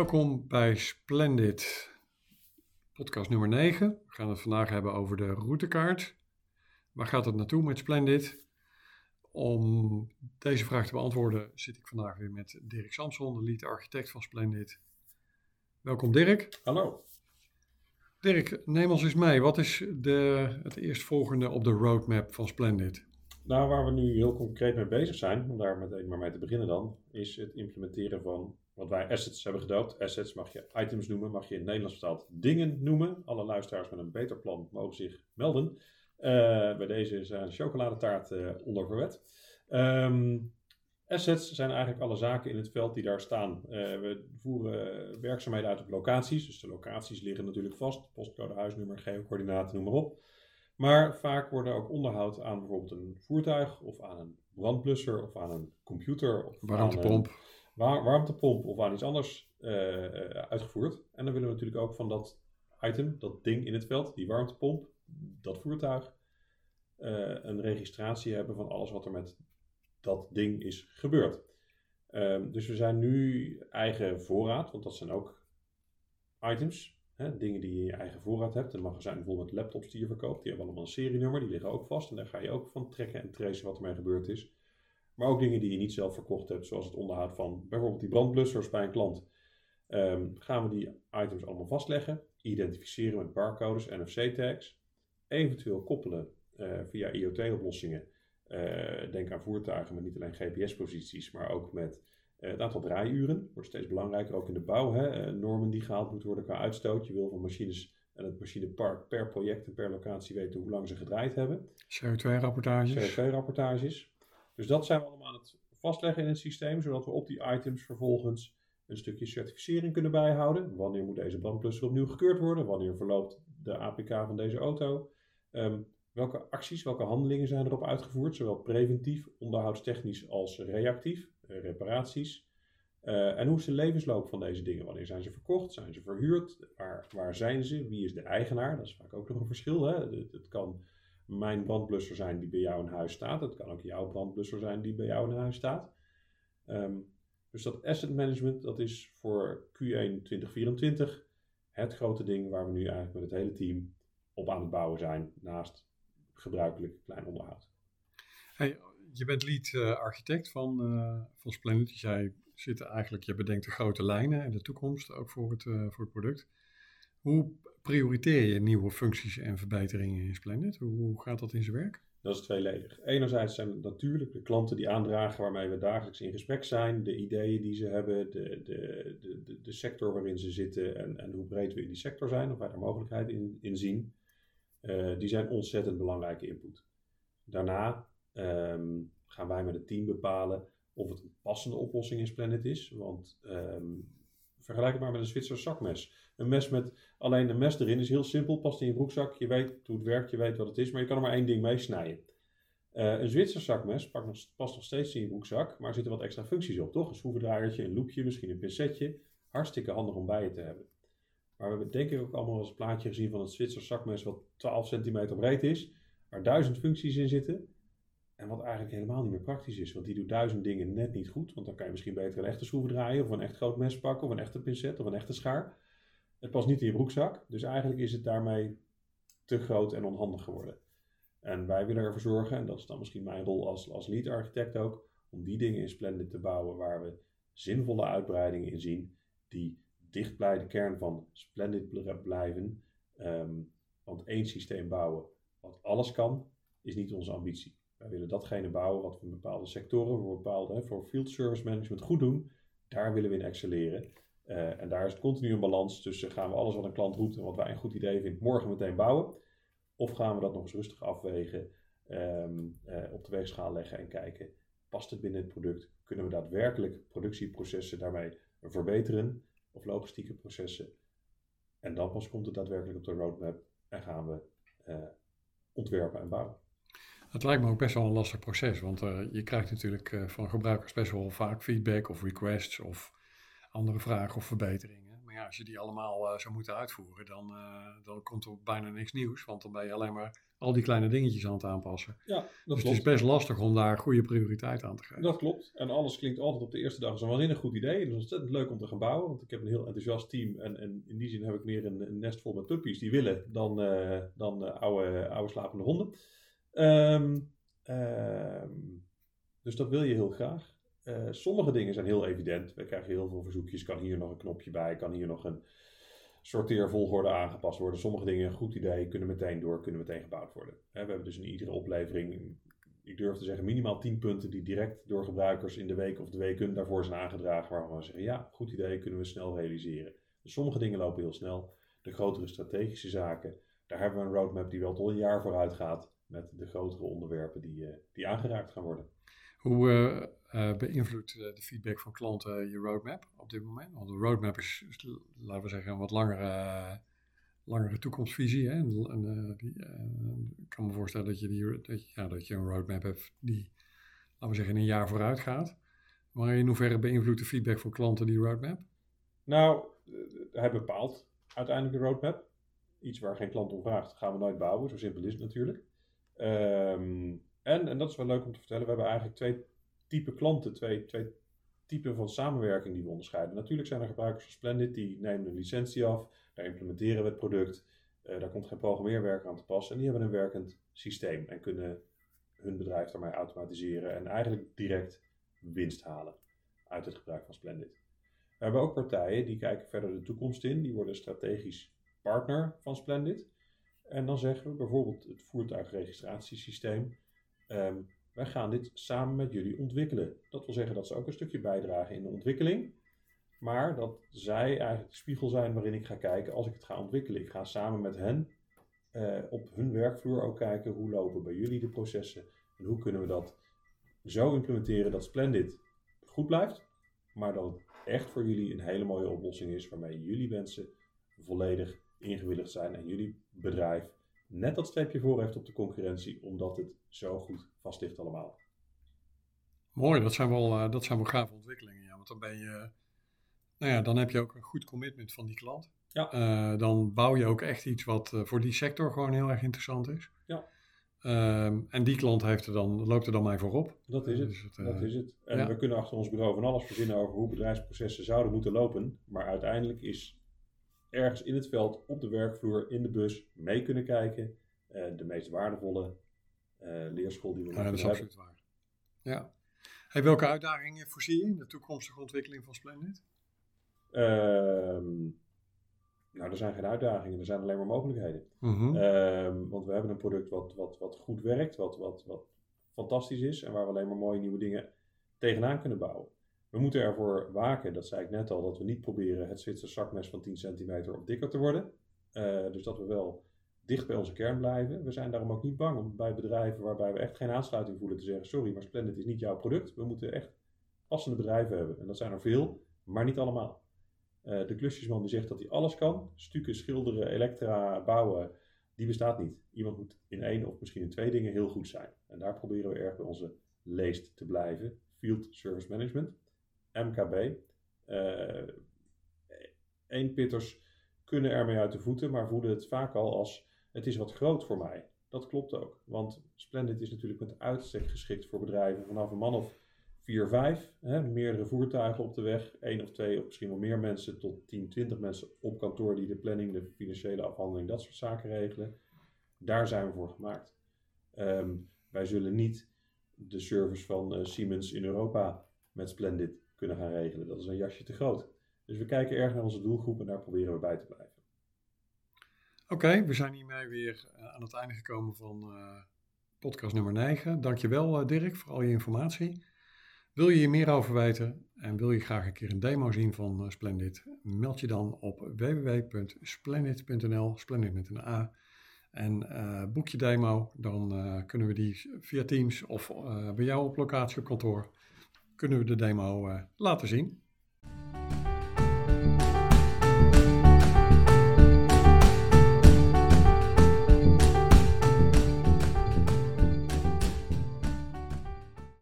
Welkom bij Splendid, podcast nummer 9. We gaan het vandaag hebben over de routekaart. Waar gaat het naartoe met Splendid? Om deze vraag te beantwoorden zit ik vandaag weer met Dirk Samson, de lead architect van Splendid. Welkom Dirk. Hallo. Dirk, neem ons eens mee. Wat is de, het eerstvolgende op de roadmap van Splendid? Nou, waar we nu heel concreet mee bezig zijn, om daar meteen maar mee te beginnen dan, is het implementeren van wat wij assets hebben gedoopt. Assets mag je items noemen, mag je in het Nederlands vertaald dingen noemen. Alle luisteraars met een beter plan mogen zich melden. Uh, bij deze zijn chocoladetaart uh, onder verwet. Um, assets zijn eigenlijk alle zaken in het veld die daar staan. Uh, we voeren werkzaamheden uit op locaties. Dus de locaties liggen natuurlijk vast. Postcode, huisnummer, geocoördinaten, noem maar op. Maar vaak worden ook onderhoud aan bijvoorbeeld een voertuig of aan een brandblusser of aan een computer. Of warmtepomp. Aan warmtepomp of aan iets anders uh, uitgevoerd. En dan willen we natuurlijk ook van dat item, dat ding in het veld, die warmtepomp, dat voertuig, uh, een registratie hebben van alles wat er met dat ding is gebeurd. Um, dus we zijn nu eigen voorraad, want dat zijn ook items. Hè, dingen die je in je eigen voorraad hebt. Een magazijn bijvoorbeeld laptops die je verkoopt, die hebben allemaal een serienummer, die liggen ook vast. En daar ga je ook van trekken en tracen wat ermee gebeurd is. Maar ook dingen die je niet zelf verkocht hebt, zoals het onderhoud van bijvoorbeeld die brandblussers bij een klant. Um, gaan we die items allemaal vastleggen, identificeren met barcodes, NFC-tags, eventueel koppelen uh, via IoT-oplossingen. Uh, denk aan voertuigen met niet alleen GPS-posities, maar ook met uh, het aantal draaiuren. Wordt steeds belangrijker, ook in de bouw. Hè? normen die gehaald moeten worden qua uitstoot. Je wil van machines en het machinepark per project en per locatie weten hoe lang ze gedraaid hebben. CO2-rapportages. CO2-rapportages. Dus dat zijn we allemaal aan het vastleggen in het systeem, zodat we op die items vervolgens een stukje certificering kunnen bijhouden. Wanneer moet deze brandblusser opnieuw gekeurd worden? Wanneer verloopt de APK van deze auto? Um, welke acties, welke handelingen zijn erop uitgevoerd? Zowel preventief, onderhoudstechnisch als reactief, uh, reparaties. Uh, en hoe is de levensloop van deze dingen? Wanneer zijn ze verkocht? Zijn ze verhuurd? Waar, waar zijn ze? Wie is de eigenaar? Dat is vaak ook nog een verschil. Hè? Het kan mijn brandblusser zijn die bij jou in huis staat. Het kan ook jouw brandblusser zijn die bij jou in huis staat. Um, dus dat asset management, dat is voor Q1 2024 het grote ding waar we nu eigenlijk met het hele team op aan het bouwen zijn, naast gebruikelijk klein onderhoud. Hey, je bent lead uh, architect van, uh, van Splendid, dus jij zit eigenlijk, je bedenkt de grote lijnen en de toekomst ook voor het, uh, voor het product. Hoe prioriteer je nieuwe functies en verbeteringen in Splendid? Hoe, gaat dat in zijn werk? Dat is tweeledig. Enerzijds zijn het natuurlijk de klanten die aandragen waarmee we dagelijks in gesprek zijn, de ideeën die ze hebben, de, de, de, de sector waarin ze zitten en, en hoe breed we in die sector zijn, of wij daar mogelijkheid in, zien. Uh, die zijn ontzettend belangrijke input. Daarna um, gaan wij met het team bepalen of het een passende oplossing in Splendid is. Want um, vergelijk het maar met een Zwitserse zakmes. Een mes met alleen een mes erin is heel simpel, past in je broekzak. Je weet hoe het werkt, je weet wat het is, maar je kan er maar één ding mee snijden. Uh, een Zwitser zakmes past nog, steeds in je broekzak, maar er zitten wat extra functies op, toch? Een schroevendraaiertje, een loepje, misschien een pincetje. Hartstikke handig om bij je te hebben. Maar we hebben denk ik ook allemaal een plaatje gezien van het Zwitser zakmes wat 12 centimeter breed is, waar duizend functies in zitten. En wat eigenlijk helemaal niet meer praktisch is, want die doet duizend dingen net niet goed. Want dan kan je misschien beter een echte schroeven draaien, of een echt groot mes pakken, of een echte pincet, of een echte schaar. Het past niet in je broekzak, dus eigenlijk is het daarmee te groot en onhandig geworden. En wij willen ervoor zorgen, en dat is dan misschien mijn rol als, als lead architect ook, om die dingen in Splendid te bouwen waar we zinvolle uitbreidingen in zien, die dicht bij de kern van Splendid blijven. Um, want één systeem bouwen wat alles kan, is niet onze ambitie. Wij willen datgene bouwen wat we in bepaalde sectoren, voor bepaalde, voor field service management goed doen. Daar willen we in excelleren. Uh, en daar is het continu een balans tussen gaan we alles wat een klant roept en wat wij een goed idee vinden morgen meteen bouwen. Of gaan we dat nog eens rustig afwegen, um, uh, op de weegschaal leggen en kijken, past het binnen het product? Kunnen we daadwerkelijk productieprocessen daarmee verbeteren of logistieke processen? En dan pas komt het daadwerkelijk op de roadmap en gaan we uh, ontwerpen en bouwen. Het lijkt me ook best wel een lastig proces, want uh, je krijgt natuurlijk uh, van gebruikers best wel vaak feedback of requests of andere vragen of verbeteringen. Maar ja, als je die allemaal uh, zou moeten uitvoeren, dan, dan komt er bijna niks nieuws. Want dan ben je alleen maar al die kleine dingetjes aan het aanpassen. Ja, dat dus klopt. het is best lastig om daar goede prioriteit aan te geven. Dat klopt. En alles klinkt altijd op de eerste dag als een waanzinnig goed idee. En het is ontzettend leuk om te gaan bouwen, want ik heb een heel enthousiast team. En, en in die zin heb ik meer een, een nest vol met puppies die willen dan, dan oude, oude slapende honden. Um, um, dus dat wil je heel graag. Uh, sommige dingen zijn heel evident. We krijgen heel veel verzoekjes. Kan hier nog een knopje bij? Kan hier nog een sorteervolgorde aangepast worden? Sommige dingen, een goed idee, kunnen meteen door, kunnen meteen gebouwd worden. we hebben dus in iedere oplevering, ik durf te zeggen, minimaal 10 punten die direct door gebruikers in de week of de weken daarvoor zijn aangedragen. Waarvan we zeggen, ja, goed idee, kunnen we snel realiseren. Dus sommige dingen lopen heel snel. De grotere strategische zaken, daar hebben we een roadmap die wel tot een jaar vooruit gaat. Met de grotere onderwerpen die, uh, die aangeraakt gaan worden. Hoe uh, uh, beïnvloedt de feedback van klanten je roadmap op dit moment? Want de roadmap is, is laten we zeggen, een wat langere, langere toekomstvisie. Hè? En, en die, ik kan me voorstellen dat je, die, dat, ja, dat je een roadmap hebt die, laten we zeggen, een jaar vooruit gaat. Maar in hoeverre beïnvloedt de feedback van klanten die roadmap? Nou, hij bepaalt uiteindelijk de roadmap. Iets waar geen klant om vraagt, gaan we nooit bouwen. Zo simpel is het natuurlijk. Um, en, en dat is wel leuk om te vertellen, we hebben eigenlijk twee typen klanten, twee, twee typen van samenwerking die we onderscheiden. Natuurlijk zijn er gebruikers van Splendid die nemen een licentie af, daar implementeren we het product, uh, daar komt geen programmeerwerk aan te passen en die hebben een werkend systeem en kunnen hun bedrijf daarmee automatiseren en eigenlijk direct winst halen uit het gebruik van Splendid. We hebben ook partijen die kijken verder de toekomst in, die worden strategisch partner van Splendid. En dan zeggen we bijvoorbeeld het voertuigregistratiesysteem. Um, wij gaan dit samen met jullie ontwikkelen. Dat wil zeggen dat ze ook een stukje bijdragen in de ontwikkeling. Maar dat zij eigenlijk de spiegel zijn waarin ik ga kijken als ik het ga ontwikkelen. Ik ga samen met hen uh, op hun werkvloer ook kijken hoe lopen bij jullie de processen. En hoe kunnen we dat zo implementeren dat Splendid goed blijft. Maar dat het echt voor jullie een hele mooie oplossing is waarmee jullie wensen volledig ingewilligd zijn en jullie bedrijf net dat streepje voor heeft op de concurrentie, omdat het zo goed vast ligt allemaal. Mooi, dat zijn wel, uh, dat zijn wel gave ontwikkelingen. Ja, want dan ben je, nou ja, dan heb je ook een goed commitment van die klant. Ja. Uh, dan bouw je ook echt iets wat uh, voor die sector gewoon heel erg interessant is. Ja. Um, en die klant heeft er dan, loopt er dan mee voorop. Dat is het. Dus het, dat is het. En ja. we kunnen achter ons bureau van alles verzinnen over hoe bedrijfsprocessen zouden moeten lopen. Maar uiteindelijk is ergens in het veld, op de werkvloer, in de bus, mee kunnen kijken. Uh, de meest waardevolle uh, leerschool die we ja, dat is hebben. absoluut waar. Ja. Hey, welke uitdagingen voorzie je in de toekomstige ontwikkeling van Splendid? Um, nou, er zijn geen uitdagingen, er zijn alleen maar mogelijkheden. Mm -hmm. um, want we hebben een product wat, wat, wat goed werkt, wat, wat, wat fantastisch is en waar we alleen maar mooie nieuwe dingen tegenaan kunnen bouwen. We moeten ervoor waken, dat zei ik net al, dat we niet proberen het Zwitsers zakmes van 10 centimeter of dikker te worden. Uh, dus dat we wel dicht bij onze kern blijven. We zijn daarom ook niet bang om bij bedrijven waarbij we echt geen aansluiting voelen te zeggen: sorry, maar Splendid is niet jouw product. We moeten echt passende bedrijven hebben. En dat zijn er veel, maar niet allemaal. Uh, de klusjesman die zegt dat hij alles kan, stukken, schilderen, elektra, bouwen, die bestaat niet. Iemand moet in één of misschien in twee dingen heel goed zijn. En daar proberen we erg bij onze leest te blijven. Field Service Management. MKB. Uh, eenpitters kunnen ermee uit de voeten, maar voelen het vaak al als het is wat groot voor mij. Dat klopt ook, want Splendid is natuurlijk met uitstek geschikt voor bedrijven vanaf een man of 4, 5, hè, meerdere voertuigen op de weg, één of twee of misschien wel meer mensen tot 10, 20 mensen op kantoor die de planning, de financiële afhandeling, dat soort zaken regelen. Daar zijn we voor gemaakt. Um, wij zullen niet de service van uh, Siemens in Europa met Splendid kunnen gaan regelen. Dat is een jasje te groot. Dus we kijken erg naar onze doelgroep en daar proberen we bij te blijven. Oké, we zijn hiermee weer uh, aan het einde gekomen van uh, podcast nummer 9. Dankjewel uh, Dirk voor al je informatie. Wil je hier meer over weten en wil je graag een keer een demo zien van Splendid? Meld je dan op www.splendid.nl, Splendid met een A. En boek je demo, dan kunnen we die via Teams of bij jou op locatie op kantoor kunnen we de demo uh, laten zien.